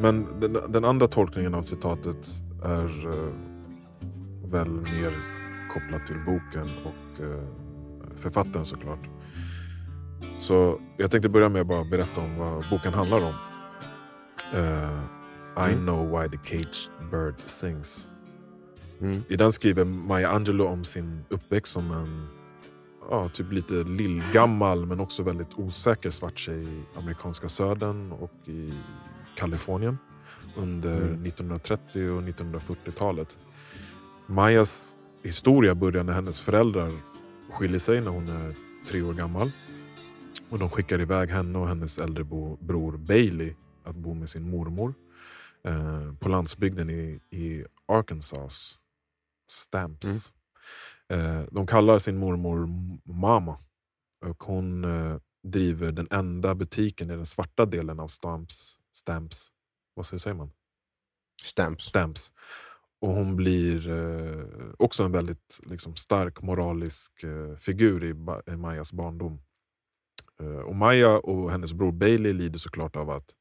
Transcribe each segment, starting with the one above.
Men den, den andra tolkningen av citatet är uh, väl mer kopplat till boken och uh, författaren såklart. Så jag tänkte börja med att bara berätta om vad boken handlar om. Uh, I mm. know why the caged bird sings. Mm. I den skriver Maya Angelou om sin uppväxt som en ja, typ lite lillgammal men också väldigt osäker svart tjej i amerikanska södern och i Kalifornien under mm. 1930 och 1940-talet. Mayas historia börjar när hennes föräldrar skiljer sig när hon är tre år gammal. Och De skickar iväg henne och hennes äldre bror Bailey att bo med sin mormor eh, på landsbygden i, i Arkansas. Stamps. Mm. Eh, de kallar sin mormor Mama. Och hon eh, driver den enda butiken i den svarta delen av Stamps. Stamps. Vad säger man? Stamps. Stamps. Och hon blir eh, också en väldigt liksom, stark moralisk eh, figur i, ba i Mayas barndom. Eh, och Maya och hennes bror Bailey lider såklart av att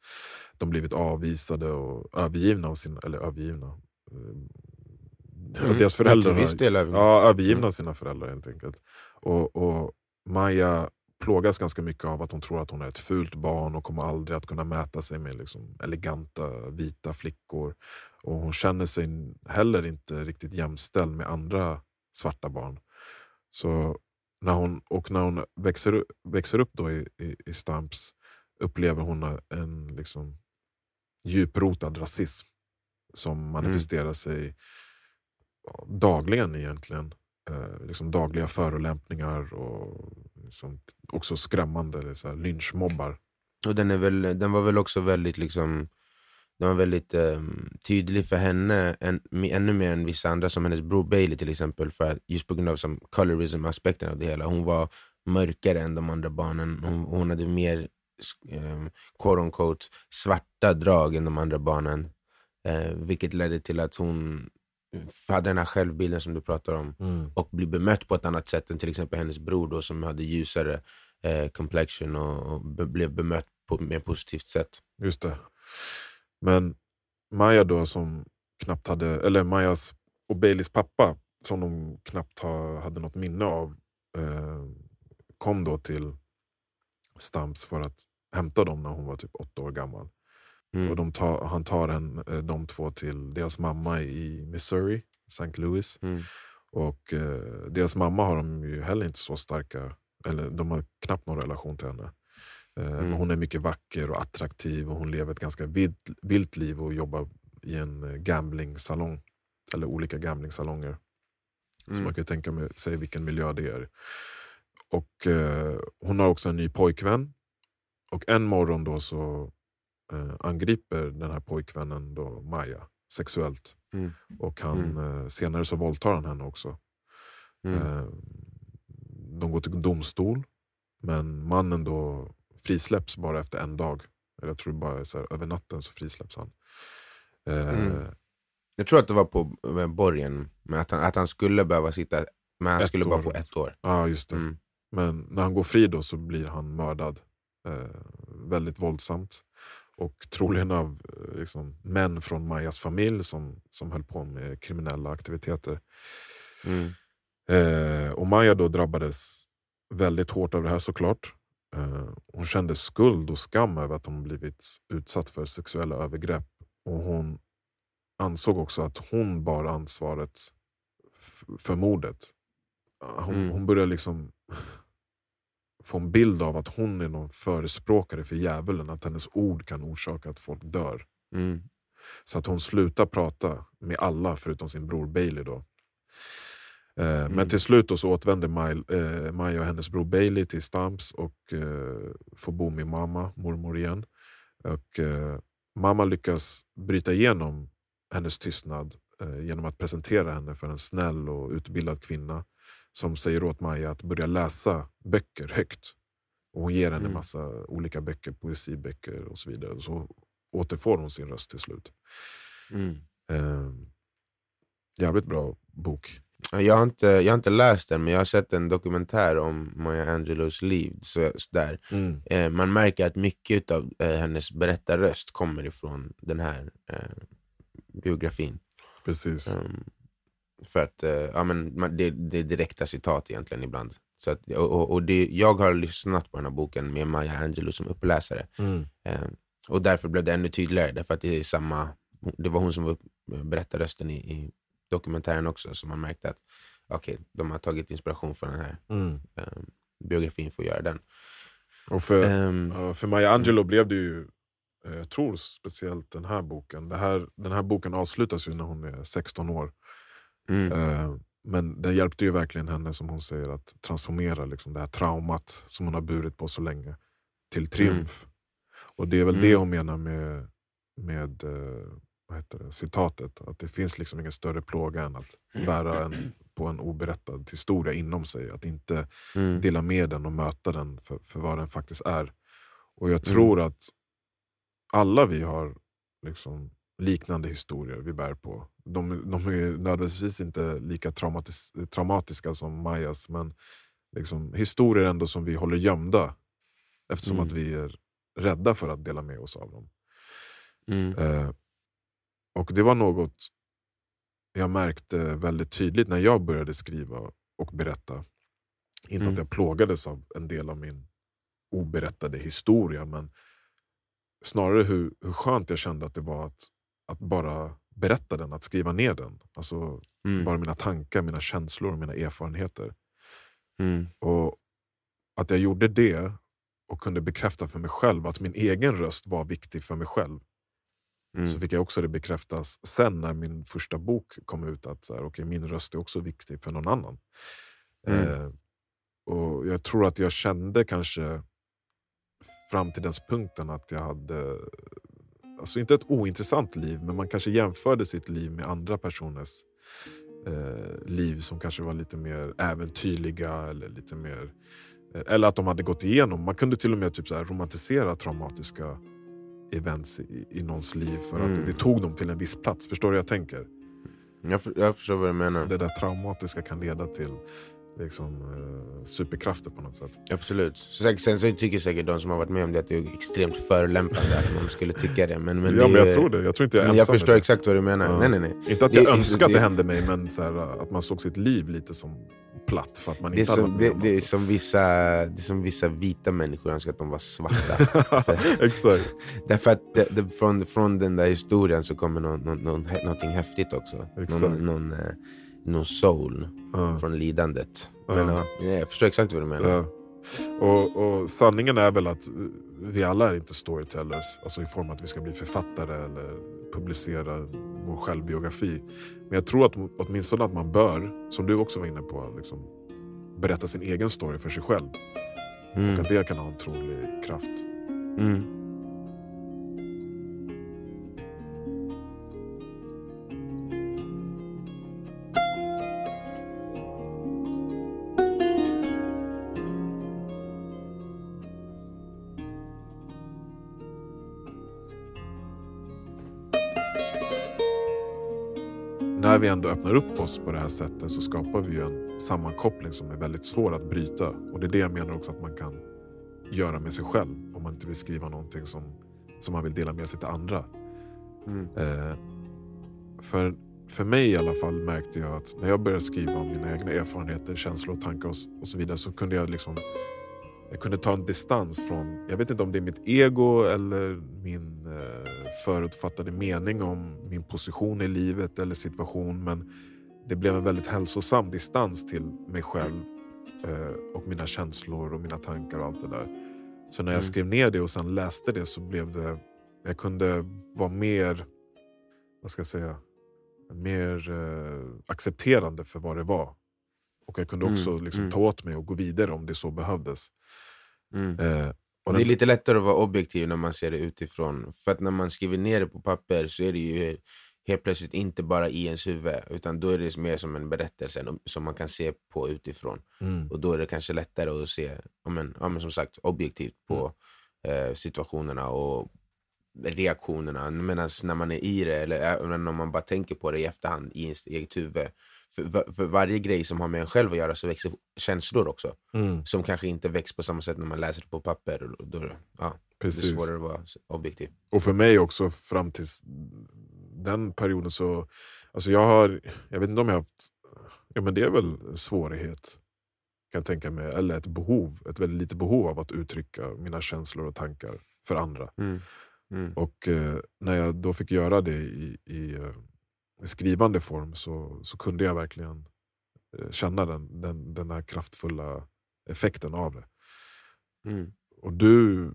de blivit avvisade och övergivna av sina, eller övergivna. Eh, mm, deras föräldrar ja, övergivna mm. sina föräldrar helt enkelt. Och, och Maja plågas ganska mycket av att hon tror att hon är ett fult barn och kommer aldrig att kunna mäta sig med liksom eleganta vita flickor. Och Hon känner sig heller inte riktigt jämställd med andra svarta barn. Så när hon, och när hon växer, växer upp då i, i, i Stamps upplever hon en liksom djuprotad rasism som mm. manifesterar mm. sig dagligen egentligen. Eh, liksom dagliga förolämpningar och som också skrämmande så här, lynchmobbar. Och den, är väl, den var väl också väldigt liksom den var väldigt eh, tydlig för henne, en, ännu mer än vissa andra, som hennes bror Bailey till exempel, för just på grund av som colorism-aspekten av det hela. Hon var mörkare än de andra barnen. Hon, hon hade mer eh, quote unquote, svarta drag än de andra barnen. Eh, vilket ledde till att hon hade den här självbilden som du pratar om mm. och blir bemött på ett annat sätt än till exempel hennes bror då, som hade ljusare eh, complexion och, och be blev bemött på ett mer positivt sätt. Just det. Men Maja då som knappt hade, eller Majas och Baileys pappa som de knappt ha, hade något minne av eh, kom då till Stamps för att hämta dem när hon var typ åtta år gammal. Mm. Och tar, han tar en, eh, de två till deras mamma i Missouri, St. Louis. Mm. Och eh, deras mamma har de ju heller inte så starka, eller de har knappt någon relation till henne. Eh, mm. Hon är mycket vacker och attraktiv och hon lever ett ganska vilt, vilt liv och jobbar i en eh, gamblingsalong. Eller olika gamblingsalonger. Så mm. man kan tänka sig vilken miljö det är. Och eh, Hon har också en ny pojkvän. Och en morgon då så eh, angriper den här pojkvännen då Maja sexuellt. Mm. Och han, mm. eh, senare så våldtar han henne också. Mm. Eh, de går till domstol, men mannen då frisläpps bara efter en dag. Jag tror bara så här, över natten så frisläpps han. Mm. Jag tror att det var på borgen, men att han, att han skulle behöva sitta, men han skulle år. bara få ett år. Ja, just det. Mm. Men när han går fri då så blir han mördad. Eh, väldigt våldsamt. Och troligen av eh, liksom, män från Majas familj som, som höll på med kriminella aktiviteter. Mm. Eh, och Maja då drabbades väldigt hårt av det här såklart. Eh, hon kände skuld och skam över att hon blivit utsatt för sexuella övergrepp. Och Hon ansåg också att hon bar ansvaret för mordet. Hon, mm. hon började liksom få en bild av att hon är någon förespråkare för djävulen. Att hennes ord kan orsaka att folk dör. Mm. Så att hon slutar prata med alla förutom sin bror Bailey. Då. Eh, mm. Men till slut då så återvänder eh, Maja och hennes bror Bailey till Stamps och eh, får bo med mamma, mormor igen. Och, eh, mamma lyckas bryta igenom hennes tystnad eh, genom att presentera henne för en snäll och utbildad kvinna som säger åt Maja att börja läsa böcker högt. Och Hon ger henne en mm. massa olika böcker, poesiböcker och så vidare. Så återfår hon sin röst till slut. Mm. Eh, jävligt bra bok. Jag har, inte, jag har inte läst den, men jag har sett en dokumentär om Maya Angelos liv. Så, så där. Mm. Eh, man märker att mycket av eh, hennes berättarröst kommer ifrån den här eh, biografin. Precis. Um, för att eh, ja, men, det, det är direkta citat egentligen ibland. Så att, och, och, det, jag har lyssnat på den här boken med Maya Angelou som uppläsare. Mm. Eh, och därför blev det ännu tydligare, därför att det är samma, det var hon som var upp, berättarrösten i, i dokumentären också, så man märkte att okay, de har tagit inspiration från den här Mm. eh, biografin för att göra den. Och för, ja, för Maya Angelou blev det ju, eh, jag tror speciellt den här boken. Det här, den här boken avslutas ju när hon är 16 år. Mm, Eh, men den hjälpte ju verkligen henne, som hon säger, att transformera liksom, det här traumat som hon har burit på så länge till triumf. Och det är väl Mm. det hon menar med, med eh, vad heter det, citatet. Att det finns liksom ingen större plåga än att bära en, på en oberättad historia inom sig. Att inte mm, dela med den och möta den för, för vad den faktiskt är. Och jag Mm. tror att alla vi har liksom liknande historier vi bär på. De, de är nödvändigtvis inte lika traumatis, traumatiska som Mayas, men liksom historier ändå som vi håller gömda. Eftersom Mm. att vi är rädda för att dela med oss av dem. mm, Eh, och det var något jag märkte väldigt tydligt när jag började skriva och berätta. Inte Mm. att jag plågades av en del av min oberättade historia, men snarare hur, hur skönt jag kände att det var att, att bara berätta den, att skriva ner den. Alltså mm, bara mina tankar, mina känslor och mina erfarenheter. mm, Och att jag gjorde det och kunde bekräfta för mig själv att min egen röst var viktig för mig själv. mm, Så fick jag också det bekräftas sen när min första bok kom ut att så här, okay, min röst är också viktig för någon annan. Mm. Eh, och Jag tror att jag kände kanske fram till den punkten att jag hade, alltså inte ett ointressant liv, men man kanske jämförde sitt liv med andra personers eh, liv som kanske var lite mer äventyrliga eller lite mer eh, eller att de hade gått igenom. Man kunde till och med typ så romantisera traumatiska events i, i någons liv för att Mm. det tog dem till en viss plats. Förstår du vad jag tänker? jag, för, jag förstår vad du menar. Det där traumatiska kan leda till liksom, eh, superkrafter på något sätt. Absolut. Så sen så tycker säkert de som har varit med om det att det är extremt förolämpande att man skulle tycka det. Men, men ja, det, men jag tror det. Jag tror inte jag är Men jag förstår det. exakt vad du menar. Ja. Nej, nej, nej. Inte att Det- jag önskar att det det- hände mig, men så här, att man såg sitt liv lite som platt för att man Det är, inte hade som, med det, det, är som vissa, det är som vissa vita människor önskar att de var svarta. För- Exakt. Därför att det, det, från, från den där historien så kommer någon, någon, någon, någonting häftigt också. Exakt. Någon, någon, eh, någon soul Ja. från lidandet. Men, ja, jag förstår exakt vad du menar. Och, och sanningen är väl att vi alla är inte storytellers, alltså i form att vi ska bli författare eller publicera vår självbiografi. Men jag tror att åtminstone att man bör, som du också var inne på, liksom, berätta sin egen story för sig själv. Och Mm. att det kan ha en otrolig kraft. Mm. När vi ändå öppnar upp oss på det här sättet så skapar vi ju en sammankoppling som är väldigt svår att bryta. Och det är det jag menar också att man kan göra med sig själv om man inte vill skriva någonting som, som man vill dela med sig till andra. Mm. Eh, för, för mig i alla fall märkte jag att när jag började skriva om mina egna erfarenheter, känslor, tankar och, och så vidare så kunde jag liksom jag kunde ta en distans från, jag vet inte om det är mitt ego eller min förutfattade mening om min position i livet eller situation men det blev en väldigt hälsosam distans till mig själv eh, och mina känslor och mina tankar och allt det där. Så när jag Mm. skrev ner det och sen läste det så blev det, jag kunde vara mer, vad ska jag säga, mer eh, accepterande för vad det var. Och jag kunde Mm, också liksom mm. ta åt mig och gå vidare om det så behövdes. Mm. Det är lite lättare att vara objektiv när man ser det utifrån. För att när man skriver ner det på papper så är det ju helt plötsligt inte bara i ens huvud. Utan då är det mer som en berättelse som man kan se på utifrån. Mm. Och då är det kanske lättare att se, ja men, ja, men som sagt, objektivt på eh, situationerna och reaktionerna. Medan när man är i det, eller även om man bara tänker på det i efterhand i ens eget huvud, för, för varje grej som har med en själv att göra så växer känslor också. Mm. Som kanske inte väcks på samma sätt när man läser det på papper. Och Då, ja, det är Precis. svårare att vara objektiv. Och för mig också fram till den perioden så... Alltså jag har... Jag vet inte om jag har haft... Ja men det är väl en svårighet. Kan jag tänka mig. Eller ett behov. Ett väldigt litet behov av att uttrycka mina känslor och tankar för andra. Mm. Mm. Och eh, när jag då fick göra det i, i, eh, i skrivande form så, så kunde jag verkligen eh, känna den, den, den här kraftfulla effekten av det. Mm. Och du,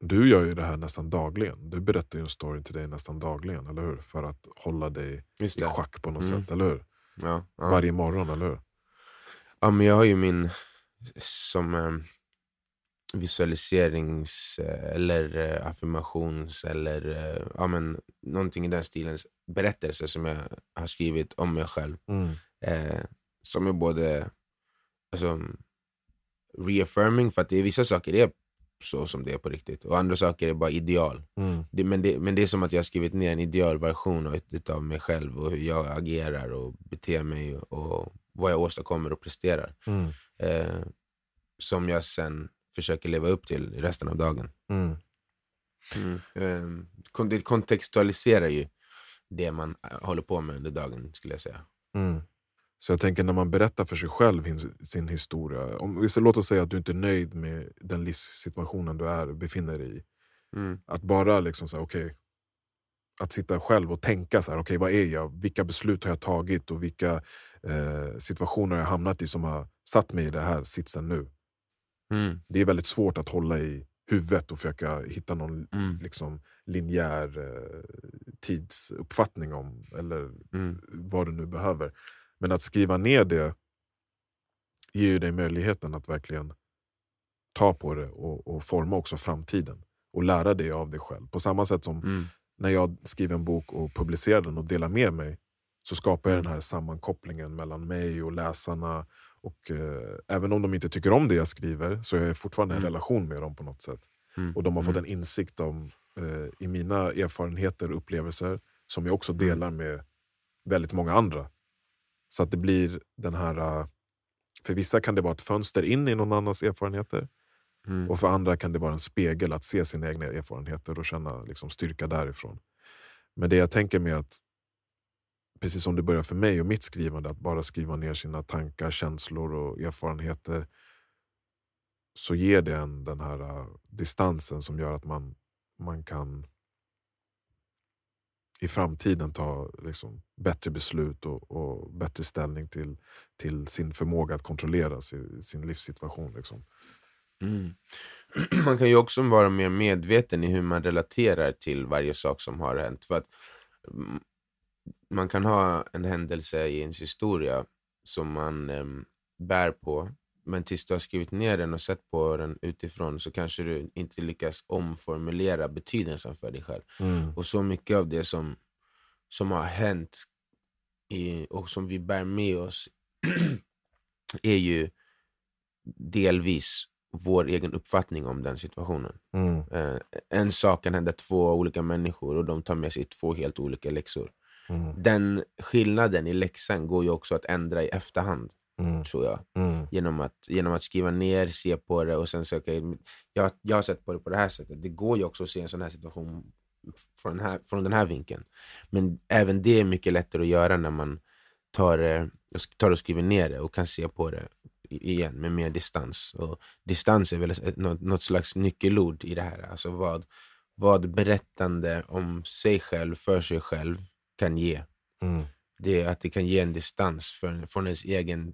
du gör ju det här nästan dagligen. Du berättar ju en story till dig nästan dagligen, eller hur? För att hålla dig i schack på något Mm. sätt, eller hur? Ja, ja. Varje morgon, eller hur? Ja, men jag har ju min som eh, visualiserings eller eh, affirmations eller eh, ja, men, någonting i den stilen berättelse som jag har skrivit om mig själv. Mm. Eh, som är både alltså, reaffirming, för att det är vissa saker är så som det är på riktigt och andra saker är bara ideal. Mm. Det, men, det, men det är som att jag har skrivit ner en idealversion av, utav mig själv och hur jag agerar och beter mig och vad jag åstadkommer och presterar. Mm. Eh, som jag sen försöker leva upp till resten av dagen. Mm. Eh, kon- det kontextualiserar ju det man eh, håller på med under dagen skulle jag säga. Mm. Så jag tänker när man berättar för sig själv sin historia. Om, vi ska låt oss säga att du inte är nöjd med den livssituationen du är, befinner dig i. Mm. Att bara liksom säga okej, att sitta själv och tänka så här, okej vad är jag? Vilka beslut har jag tagit och vilka eh, situationer har jag hamnat i som har satt mig i den här sitsen nu? Mm. Det är väldigt svårt att hålla i huvudet och försöka hitta någon Mm. liksom, linjär eh, tidsuppfattning om, eller Mm. vad du nu behöver. Men att skriva ner det ger ju dig möjligheten att verkligen ta på det och, och forma också framtiden. Och lära dig av dig själv. På samma sätt som Mm. när jag skriver en bok och publicerar den och delar med mig så skapar jag Mm. den här sammankopplingen mellan mig och läsarna. Och eh, Även om de inte tycker om det jag skriver så är jag fortfarande en Mm. relation med dem på något sätt. Mm. Och de har fått Mm. en insikt om, eh, i mina erfarenheter och upplevelser som jag också Mm. delar med väldigt många andra. Så att det blir den här... eh, För vissa kan det vara ett fönster in i någon annans erfarenheter. Mm. Och för andra kan det vara en spegel att se sina egna erfarenheter och känna liksom, styrka därifrån. Men det jag tänker med att, precis som det börjar för mig och mitt skrivande, att bara skriva ner sina tankar, känslor och erfarenheter så ger det en den här uh, distansen som gör att man, man kan i framtiden ta liksom, bättre beslut och, och bättre ställning till, till sin förmåga att kontrollera sin, sin livssituation. Liksom. Mm. Man kan ju också vara mer medveten i hur man relaterar till varje sak som har hänt. För att mm, man kan ha en händelse i ens historia som man em, bär på, men tills du har skrivit ner den och sett på den utifrån så kanske du inte lyckas omformulera betydelsen för dig själv. Mm. Och så mycket av det som, som har hänt i, och som vi bär med oss är ju delvis vår egen uppfattning om den situationen. Mm. Eh, en sak kan hända två olika människor och de tar med sig två helt olika läxor. Mm. Den skillnaden i läxan går ju också att ändra i efterhand, Mm. tror jag. Mm. Genom att, genom att skriva ner, se på det och sen söka... Jag, jag har sett på det på det här sättet. Det går ju också att se en sån här situation från den här, från den här vinkeln. Men även det är mycket lättare att göra när man tar, eh, tar och skriver ner det och kan se på det igen med mer distans. Och distans är väl ett, något, något slags nyckelord i det här. Alltså vad, vad berättande om sig själv, för sig själv, kan ge. Mm. Det är att det kan ge en distans för, från ens egen,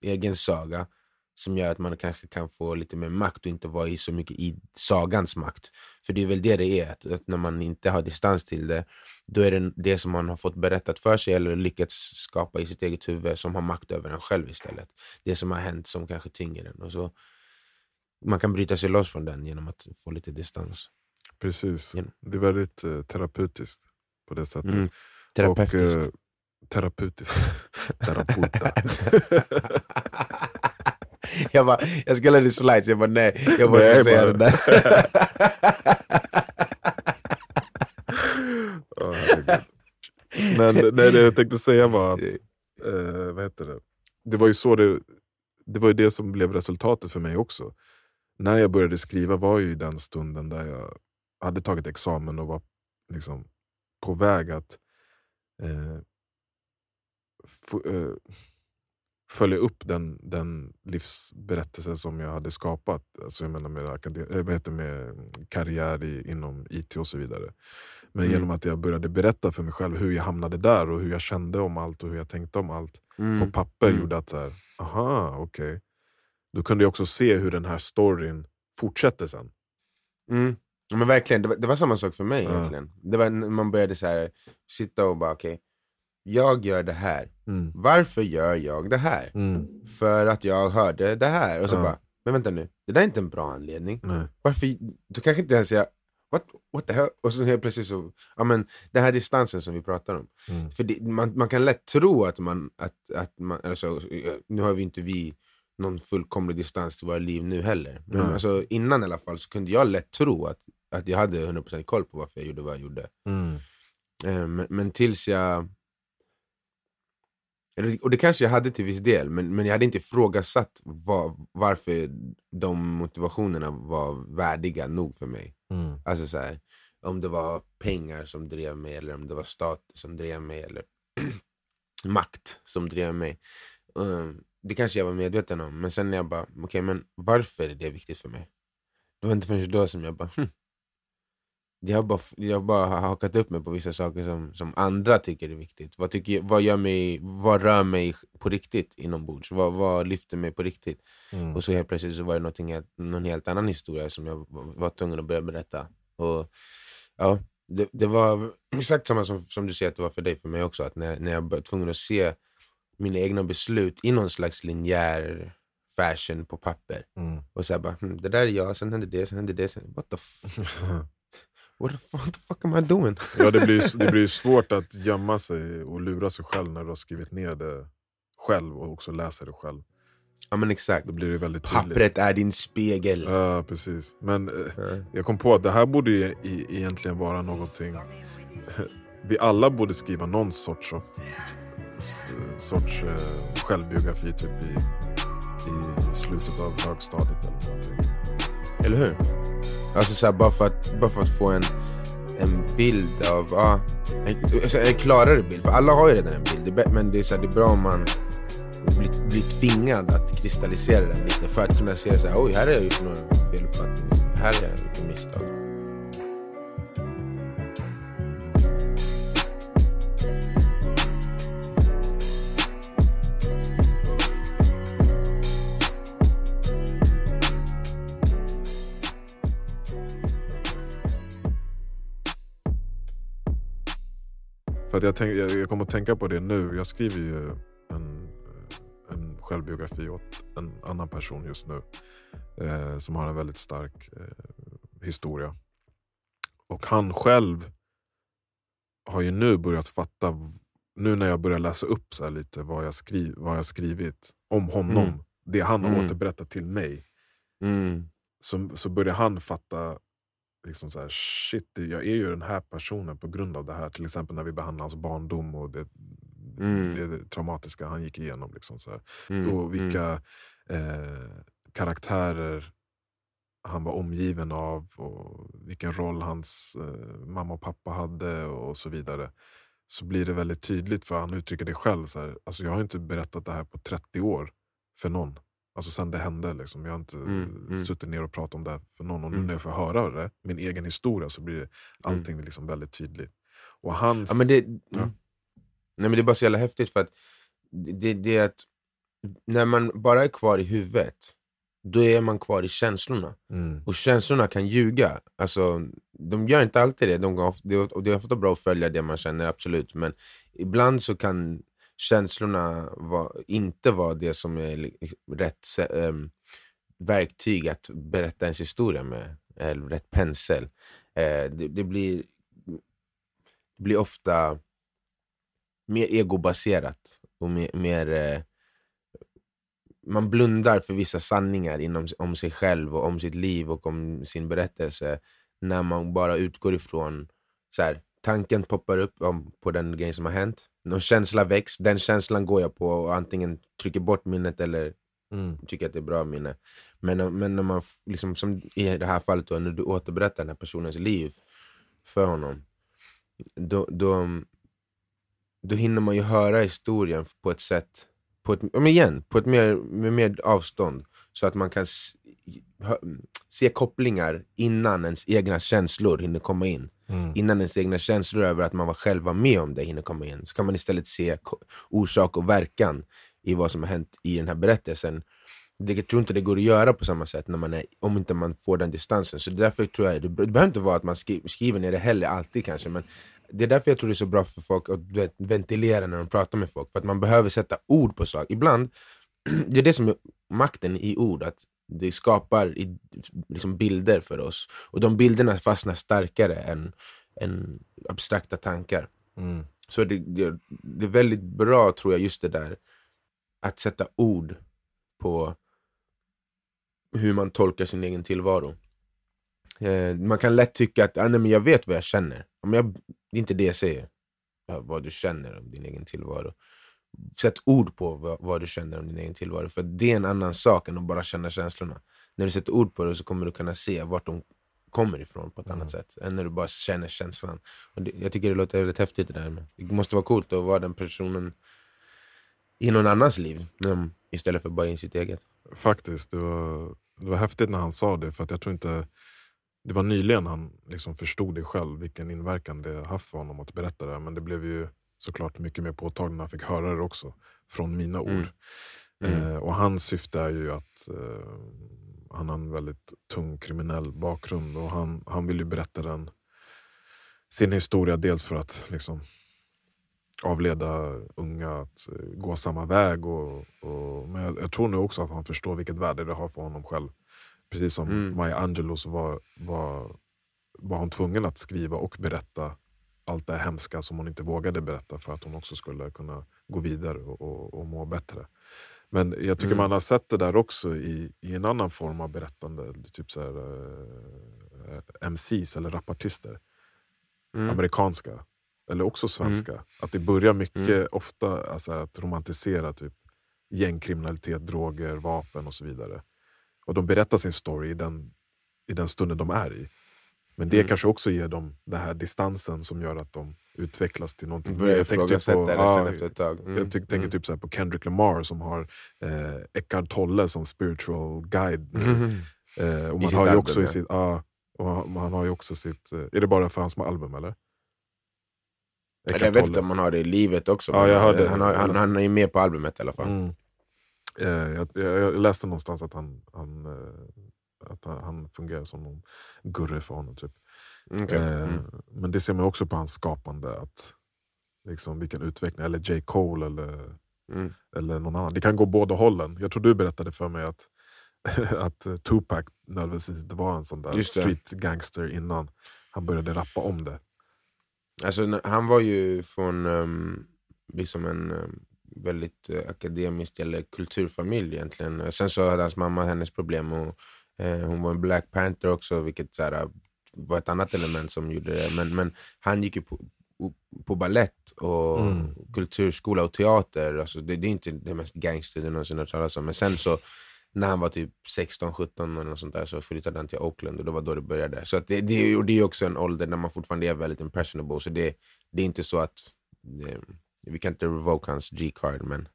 egen saga som gör att man kanske kan få lite mer makt och inte vara i så mycket i sagans makt. För det är väl det det är, att, att när man inte har distans till det, då är det det som man har fått berättat för sig eller lyckats skapa i sitt eget huvud som har makt över en själv istället. Det som har hänt som kanske tynger en. Och så, man kan bryta sig loss från den genom att få lite distans. Precis. Det är väldigt eh, terapeutiskt på det sättet. Mm. Terapeutiskt. Och, eh, terapeutiskt. Terapeuta. jag, bara, jag skulle ha slides, jag bara nej, jag måste Nej, säga bara- det där. Herregud. Men nej, det jag tänkte säga var att eh, vad det var ju så det, det var ju det som blev resultatet för mig också. När jag började skriva var ju den stunden där jag hade tagit examen och var liksom på väg att eh, eh, följa upp den, den livsberättelse som jag hade skapat. Alltså jag menar med, akadem- vad heter med karriär i, inom IT och så vidare. Men Mm. genom att jag började berätta för mig själv hur jag hamnade där och hur jag kände om allt och hur jag tänkte om allt på Mm. papper Mm. gjorde att så här, aha, okej. Då kunde jag också se hur den här storyn fortsätter sen. Mm. Ja, men verkligen, det var, det var samma sak för mig Ja. egentligen. Det var när man började så här, sitta och bara okej, jag gör det här. Mm. Varför gör jag det här? Mm. För att jag hörde det här. Och så bara, men vänta nu, det där är inte en bra anledning. Nej. Varför, du kanske inte ens säger what, what the hell? Och så helt plötsligt så, ja men den här distansen som vi pratar om. Mm. För det, man, man kan lätt tro att man, att, att man alltså, nu har vi inte vi någon fullkomlig distans till våra liv nu heller. Men Nej. alltså, innan i alla fall så kunde jag lätt tro att, att jag hade 100% koll på varför jag gjorde vad jag gjorde. Mm. Eh, Men, tills jag... Och det kanske jag hade till viss del, men, men jag hade inte ifrågasatt var, varför de motivationerna var värdiga nog för mig. Mm. Alltså så här, om det var pengar som drev mig, eller om det var status som drev mig, eller makt som drev mig. Eh, det kanske jag var medveten om, men sen när jag bara, okej men varför är det viktigt för mig? Det var inte förrän då som jag bara, hm. Jag har bara, jag har bara hakat upp mig på vissa saker som, som andra tycker är viktigt. Vad, tycker, vad, gör mig, vad rör mig på riktigt inombords? Vad, vad lyfter mig på riktigt? Mm. Och så helt plötsligt så var det någon helt annan historia som jag var var tvungen att börja berätta. Och ja, det, det var exakt samma som, som du säger att det var för dig, för mig också. Att när, när jag var tvungen att se mina egna beslut i någon slags linjär fashion på papper. Mm. Och så bara, hm, det där är jag, sen hände det, sen hände det. Sen, what, the f- what, the, f- what the fuck am I doing? ja, det blir det blir svårt att gömma sig och lura sig själv när du har skrivit ner det själv och också läser det själv. Ja men exakt. Då blir det väldigt tydligt. Pappret är din spegel. Ja, precis. Men Ja. jag kom på att det här borde ju i, egentligen vara någonting... Vi alla borde skriva någon sorts, av, sorts eh, självbiografi typ i, i slutet av högstadiet eller någonting. Eller hur? Alltså så här, bara, för att, bara för att få en, en bild av, ja, alltså, en, alltså en klarare bild. För alla har ju redan en bild, det är, men det är, så här, det är bra om man blir, blir tvingad att kristallisera den lite för att kunna se så här, oj här har jag gjort någon feluppfattning, här har jag gjort misstag. Att jag, tänk, jag, jag kommer att tänka på det nu. Jag skriver ju en, en självbiografi åt en annan person just nu. Eh, som har en väldigt stark eh, historia. Och han själv har ju nu börjat fatta, nu när jag börjar läsa upp så här lite vad jag, skriv, vad jag skrivit om honom. Mm. Det han har Mm. återberättat till mig. Mm. Så, så börjar han fatta liksom så här, shit, jag är ju den här personen på grund av det här. Till exempel när vi behandlar hans barndom och det, Mm. det, traumatiska han gick igenom. Liksom så. Mm. Och vilka eh, karaktärer han var omgiven av och vilken roll hans eh, mamma och pappa hade och så vidare. Så blir det väldigt tydligt, för han uttrycker det själv. Så här, alltså jag har inte berättat det här på 30 år för någon. Alltså sen det hände. Liksom. Jag har inte Mm, mm. suttit ner och pratat om det här för någon. Och nu Mm. när jag får höra det, min egen historia, så blir det, allting liksom väldigt tydligt. Och hans... Ja, men det, Ja. mm. Nej, men det är bara så jävla häftigt för att det, det är att när man bara är kvar i huvudet, då är man kvar i känslorna. mm, Och känslorna kan ljuga. Alltså, de gör inte alltid det. De det är ofta bra att följa det man känner, absolut. Men ibland så kan känslorna var inte var det som är rätt ähm, verktyg att berätta ens historia med. Eller rätt pensel. Äh, det, det, blir, det blir ofta mer egobaserat. Och mer, mer äh, man blundar för vissa sanningar inom, om sig själv och om sitt liv och om sin berättelse när man bara utgår ifrån så här, tanken poppar upp om, på den grejen som har hänt någon känsla väcks, den känslan går jag på och antingen trycker bort minnet eller Mm. tycker att det är bra minne. Men, men när man, liksom, som i det här fallet, då, när du återberättar den här personens liv för honom, då, då, då hinner man ju höra historien på ett sätt, på ett, men igen, på ett mer, med mer avstånd. Så att man kan s- hö, se kopplingar innan ens egna känslor hinner komma in. Mm. Innan ens egna känslor över att man var själv var med om det hinner komma in. Så kan man istället se orsak och verkan i vad som har hänt i den här berättelsen. Det, jag tror inte det går att göra på samma sätt när man är, om inte man får den distansen. Så därför tror jag, det, det behöver inte vara att man skri, skriver ner det heller alltid kanske, men det är därför jag tror det är så bra för folk att vet, ventilera när de pratar med folk. För att man behöver sätta ord på saker. Ibland, det är det som är makten i ord, att det skapar i, liksom bilder för oss. Och de bilderna fastnar starkare än, än abstrakta tankar. Mm. Så det, det, det är väldigt bra, tror jag, just det där att sätta ord på hur man tolkar sin egen tillvaro. Eh, man kan lätt tycka att ah, nej, men jag vet vad jag känner. Men jag, det är inte det jag säger. Vad du känner om din egen tillvaro. Sätt ord på vad, vad du känner om din egen tillvaro. För det är en annan sak än att bara känna känslorna. När du sätter ord på det så kommer du kunna se vart de kommer ifrån på ett annat sätt. Än när du bara känner känslan. Och det, jag tycker det låter väldigt häftigt det där. Men det måste vara coolt att vara den personen i någon annans liv. Istället för bara i sitt eget. Faktiskt, det var, det var häftigt när han sa det. För att jag tror inte Det var nyligen han liksom förstod det själv, vilken inverkan det haft för honom att berätta det. Men det blev ju såklart mycket mer påtagligt när han fick höra det också. Från mina ord. Mm. Mm. Eh, och hans syfte är ju att eh, han har en väldigt tung kriminell bakgrund. Och han, han vill ju berätta den, sin historia dels för att liksom, avleda unga att eh, gå samma väg. Och, och, men jag, jag tror nu också att han förstår vilket värde det har för honom själv. Precis som Mm. Maya Angelou så var, var, var hon tvungen att skriva och berätta allt det hemska som hon inte vågade berätta för att hon också skulle kunna gå vidare och, och, och må bättre. Men jag tycker Mm. man har sett det där också i, i en annan form av berättande. Typ så här, eh, MCs eller rapartister. Mm. Amerikanska. Eller också svenska. Att det börjar mycket Mm. ofta alltså, att romantisera typ gängkriminalitet, droger, vapen och så vidare. Och de berättar sin story i den, i den stunden de är i. Men det Mm. kanske också ger dem den här distansen som gör att de utvecklas till någonting Börjar Jag tänker typ ja, sen efter ett tag. Mm. jag ty- tänker Mm. typ så här på Kendrick Lamar som har eh, Eckhart Tolle som spiritual guide. Eh, och I man sitt har ju också i sitt, ja, och han, han har ju också sitt... Eh, är det bara för hans album eller? Eckhart jag vet inte om han har det i livet också. Ja, jag hörde- han, har, han, han är ju med på albumet i alla fall. Mm. Eh, jag, jag, jag läste någonstans att han, han, eh, att han, han fungerar som någon gurre för honom. Typ. Okej. Eh, Mm. Men det ser man också på hans skapande. Att, liksom, vilken utveckling. Eller J. Cole eller, Mm. eller någon annan. Det kan gå båda hållen. Jag tror du berättade för mig att, att eh, Tupac nödvändigtvis inte var en sån där street gangster innan han började rappa om det. Alltså, han var ju från um, liksom en um, väldigt uh, akademisk eller kulturfamilj egentligen. Sen så hade hans mamma hennes problem och eh, hon var en Black Panther också, vilket så här, var ett annat element som gjorde det. Men, men han gick ju på, på ballett och Mm. kulturskola och teater. Alltså, det, det är inte det mest gangster du någonsin har talas om. Men sen så när han var typ 16-17 eller något sånt där så flyttade han till Oakland och det var då det började. Så att det, det, och det är också en ålder när man fortfarande är väldigt impressionable. Så det, det är inte så att det, vi kan inte revoke hans G-card men,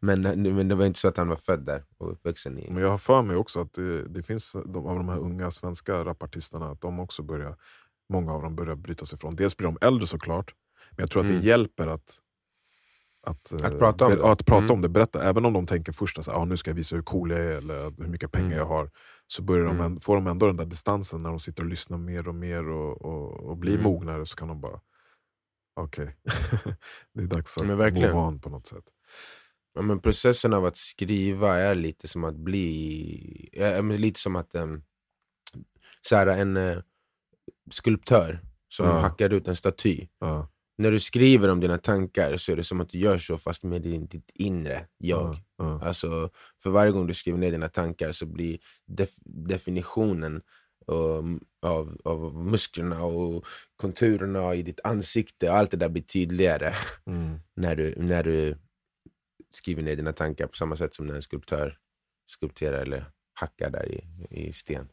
men, men det var inte så att han var född där och uppvuxen i. Men jag har för mig också att det, det finns de, av de här unga svenska rapartisterna, att de också börjar, många av dem börjar bryta sig från. Dels blir de äldre såklart, men jag tror att Mm. det hjälper att att, eh, Att prata om ber- det. ja, att prata Mm. om det, berätta. Även om de tänker först att ah, nu ska jag visa hur cool jag är eller hur mycket pengar Mm. jag har. Så börjar de, Mm. får de ändå den där distansen när de sitter och lyssnar mer och mer och, och, och blir Mm. mognare. Så kan de bara, okej, det är dags att Men verkligen. move on på något sätt. Ja, men processen av att skriva är lite som att bli... Men lite som att... Um, så här, en uh, skulptör som Ja. hackar ut en staty. Ja, När du skriver om dina tankar så är det som att du gör så fast med din, ditt inre jag. ja. Alltså, för varje gång du skriver ner dina tankar så blir def definitionen av, av musklerna och konturerna i ditt ansikte. Allt det där blir tydligare Mm. när, du, när du skriver ner dina tankar på samma sätt som när en skulptör skulpterar eller hackar där i, i sten.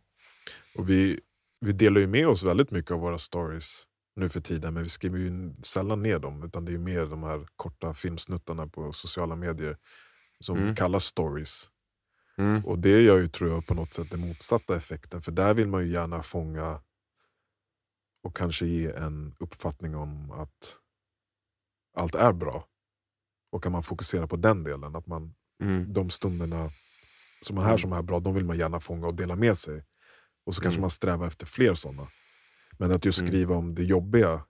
Och vi, vi delar ju med oss väldigt mycket av våra stories nu för tiden, men vi skriver ju sällan ner dem, utan det är mer de här korta filmsnuttarna på sociala medier som Mm. kallas stories. Mm. Och det gör ju, tror jag, på något sätt den motsatta effekten, för där vill man ju gärna fånga och kanske ge en uppfattning om att allt är bra. Och kan man fokusera på den delen, att man Mm. de stunderna som är här som är bra, de vill man gärna fånga och dela med sig. Och så kanske Mm. man strävar efter fler sådana. Men att just Mm. skriva om det jobbiga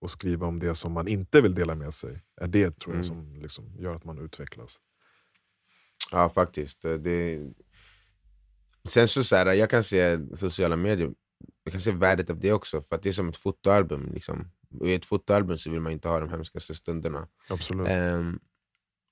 och skriva om det som man inte vill dela med sig, är det tror jag Mm. som liksom gör att man utvecklas. Ja, faktiskt. Det... Sen så, så här, jag kan se sociala medier, jag kan se värdet av det också, för det är som ett fotoalbum. Liksom. Och I ett fotoalbum så vill man inte ha de hemskaste stunderna. Absolut. Ehm,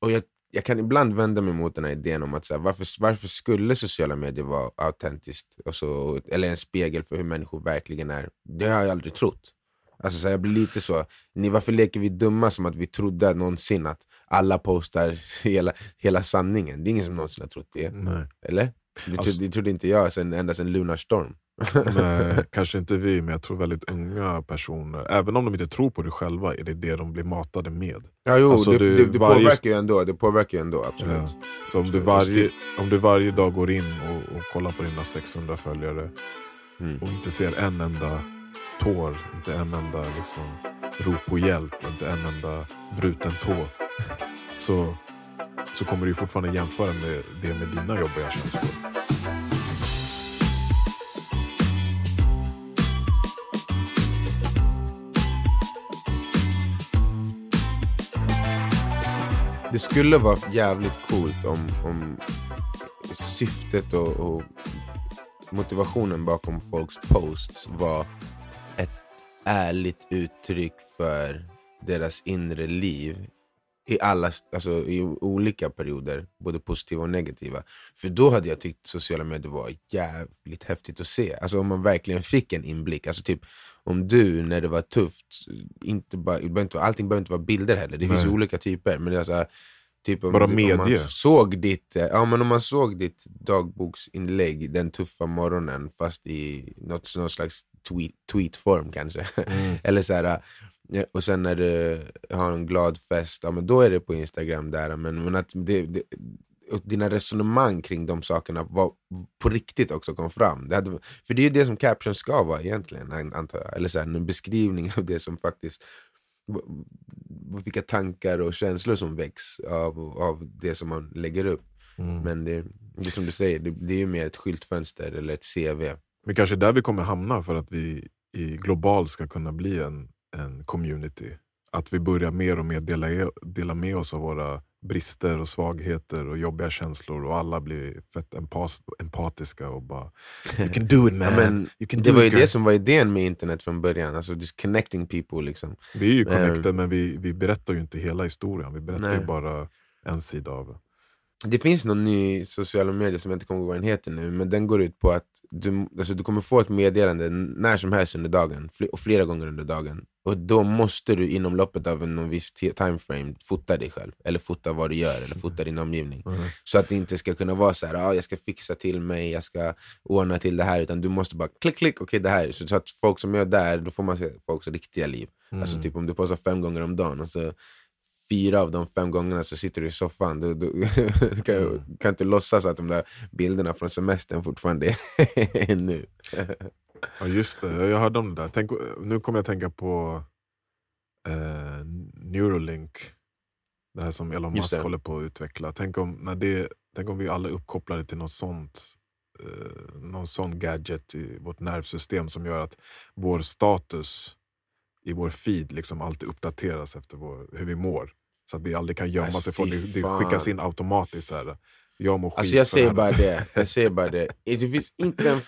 och jag, jag kan ibland vända mig mot den här idén om att så här, varför, varför skulle sociala medier vara autentiskt, och så, eller en spegel för hur människor verkligen är. Det har jag aldrig trott. Alltså, så här, jag blir lite så, ni, varför leker vi dumma som att vi trodde någonsin att alla postar hela, hela sanningen? Det är ingen som någonsin har trott det. Nej. Eller? Det, Alltså- det trodde inte jag sen, ända sedan Lunarstorm. Nej, kanske inte vi, men jag tror väldigt unga personer, även om de inte tror på det själva, är det det de blir matade med. Ja, jo, Alltså, det, du- det, det varje- påverkar ju ändå, det påverkar ju ändå, absolut. Ja. Så om du, varje, om du varje dag går in och, och kollar på dina 600 följare Mm. och inte ser en enda tår, inte en enda liksom, rop på hjälp, inte en enda bruten tå. Så, så kommer du fortfarande jämföra med det med dina jobbiga känslor. Det skulle vara jävligt coolt om, om syftet och, och motivationen bakom folks posts var ett ärligt uttryck för deras inre liv i, alla, alltså, i olika perioder, både positiva och negativa. För då hade jag tyckt sociala medier var jävligt häftigt att se. Alltså om man verkligen fick en inblick. Alltså typ om du när det var tufft, inte bara, det inte, allting behöver inte vara bilder heller, det finns ju Nej. olika typer. Men det är så här, typ om, Bara om man medie. såg ditt, eh, ja, men om man såg ditt dagboksinlägg den tuffa morgonen fast i något, någon slags tweet, tweetform kanske. Mm. Eller så här, och sen när du har en glad fest, ja, men då är det på Instagram där. Men, men att det, det, dina resonemang kring de sakerna var, på riktigt också kom fram. Det hade, för det är ju det som caption ska vara egentligen, an- antar jag. Eller så här, en beskrivning av det som faktiskt vilka tankar och känslor som väcks av, av det som man lägger upp. Mm. Men det, det är som du säger, det, det är ju mer ett skyltfönster eller ett CV. Men kanske där vi kommer hamna för att vi i global ska kunna bli en, en community. Att vi börjar mer och mer dela, e- dela med oss av våra brister och svagheter och jobbiga känslor och alla blir fett empas, empatiska och bara You can do it man! Ja, men det var ju it, girl." det som var idén med internet från början, alltså just connecting people. Liksom. Vi är ju Eh, connected men vi, vi berättar ju inte hela historien. Vi berättar Nej. ju bara en sida av det. Finns någon ny sociala medier som jag inte kommer ihåg vad den heter nu, men den går ut på att du, alltså du kommer få ett meddelande när som helst under dagen, fl- och flera gånger under dagen. Och då måste du inom loppet av en någon viss ti- timeframe fota dig själv, eller fota vad du gör, eller fota din omgivning. Så att det inte ska kunna vara så här, ah, jag ska fixa till mig, jag ska ordna till det här, utan du måste bara klick, klick, okej det här. Så, så att folk som är där, då får man se folks riktiga liv. Alltså typ om du postar fem gånger om dagen, och så fyra av de fem gångerna så sitter du i soffan. Du, du, du kan, kan inte låtsas att de där bilderna från semestern fortfarande är nu. Ja just det, jag hörde om det där. Tänk, nu kommer jag tänka på eh, Neuralink. Det här som Elon Musk håller på att utveckla. Tänk om, när det, tänk om vi alla är uppkopplade till något sånt, eh, någon sån gadget i vårt nervsystem som gör att vår status i vår feed liksom alltid uppdateras efter vår, hur vi mår. Så att vi aldrig kan gömma Alltså, sig från det. Det skickas in automatiskt. Så här, jag mår skit Alltså jag säger bara det, jag säger bara det. Det finns inte en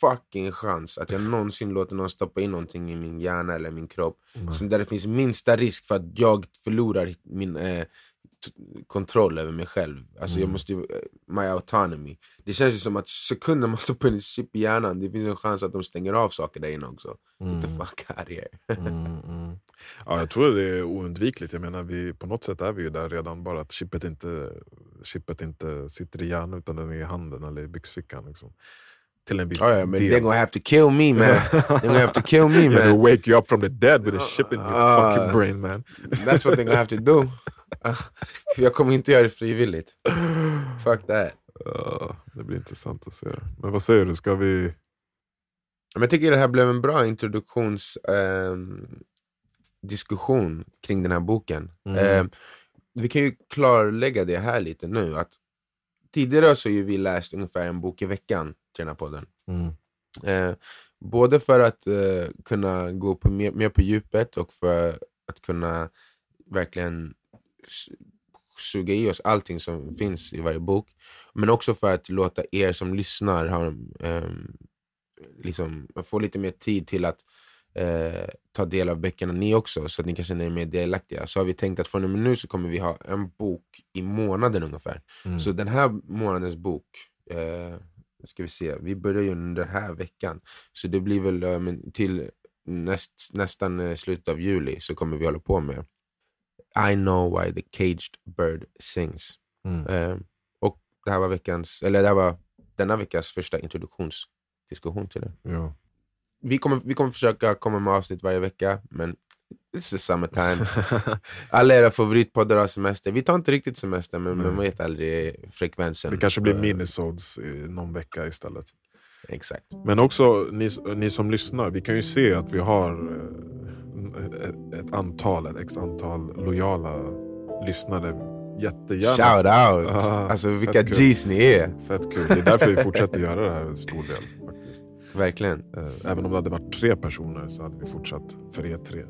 fucking chans att jag någonsin låter någon stoppa in någonting i min hjärna eller min kropp Nej. som där det finns minsta risk för att jag förlorar min, eh, kontroll över mig själv. Alltså jag Mm. måste ju, eh, my autonomy. Det känns ju som att sekunder man stoppar in ett chip i hjärnan, det finns en chans att de stänger av saker där inne också. Get the Mm. fuck out here. Mm, mm. Ja, jag tror det är oundvikligt. Jag menar, vi, på något sätt är vi ju där redan, bara att chippet inte, chippet inte sitter i hjärnan utan den är i handen eller i byxfickan. Liksom. Till en viss Oh, yeah, del. they're gonna have to kill me man. they're gonna have to kill me yeah, they'll man. wake you up from the dead with a chip in your Ah. fucking brain man. That's what they're gonna have to do. Jag kommer inte göra det frivilligt. Fuck that. Ja, det blir intressant att se. Men vad säger du, ska vi... Jag tycker det här blev en bra introduktions ehm, diskussion kring den här boken. Mm. Ehm, vi kan ju klarlägga det här lite nu. att Tidigare så har vi läst ungefär en bok i veckan till den här podden. Mm. Eh, både för att eh, kunna gå på mer, mer på djupet och för att kunna verkligen suga i oss allting som finns i varje bok. Men också för att låta er som lyssnar ha, ehm, liksom, få lite mer tid till att eh, ta del av böckerna ni också, så att ni kan känna er mer delaktiga. Så har vi tänkt att från och med nu så kommer vi ha en bok i månaden ungefär. Mm. Så den här månadens bok, eh, ska vi se, vi börjar ju under den här veckan. Så det blir väl eh, till näst, nästan eh, slutet av juli så kommer vi hålla på med I know why the caged bird sings. Mm. Eh, och det här var veckans, eller det var denna veckas första introduktionsdiskussion till det. Ja. Vi kommer, vi kommer försöka komma med avsnitt varje vecka, men it's the summertime. Alla era favoritpoddar har semester. Vi tar inte riktigt semester, men man vet aldrig frekvensen. det kanske blir Eh, minisodes någon vecka istället. Exakt. Men också ni, ni som lyssnar, vi kan ju se att vi har eh, ett, antal, ett x antal lojala lyssnare. Jättegärna. Shout out! Ah, alltså vilka. G's ni är. Fett kul. Det är därför vi fortsätter göra det här en stor del. faktiskt. Verkligen. Eh, Även om det hade varit tre personer så hade vi fortsatt för er tre.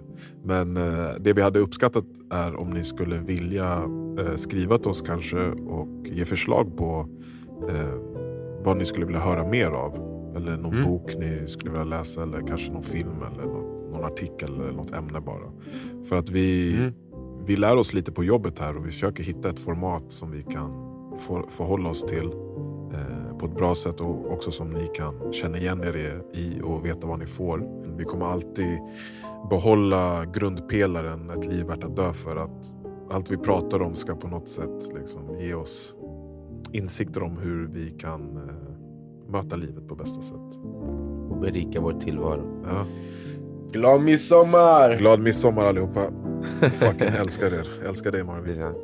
Men eh, det vi hade uppskattat är om ni skulle vilja eh, skriva till oss kanske och ge förslag på vad ni skulle vilja höra mer av. Eller någon Mm. bok ni skulle vilja läsa eller kanske någon film eller någon, någon artikel eller något ämne bara. För att vi, Mm. vi lär oss lite på jobbet här och vi försöker hitta ett format som vi kan få, förhålla oss till eh, på ett bra sätt och också som ni kan känna igen er i och veta vad ni får. Vi kommer alltid behålla grundpelaren ett liv värt att dö för. Att allt vi pratar om ska på något sätt liksom ge oss insikter om hur vi kan eh, möta livet på bästa sätt. Och berika vår tillvaro. Ja. Glad midsommar! Glad midsommar allihopa. Fucking älskar er. Älskar dig Marvin.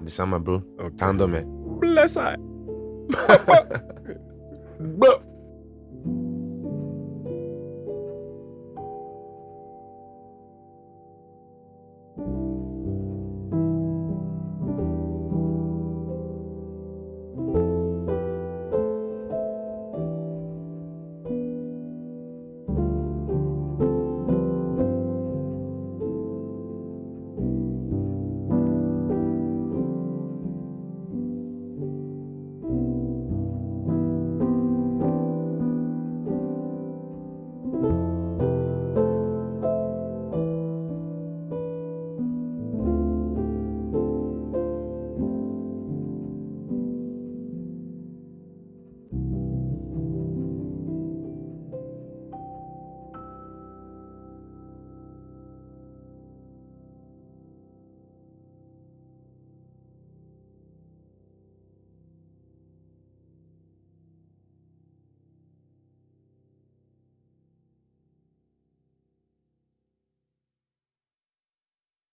Detsamma, bror. Okay. Ta hand om er. Blessa!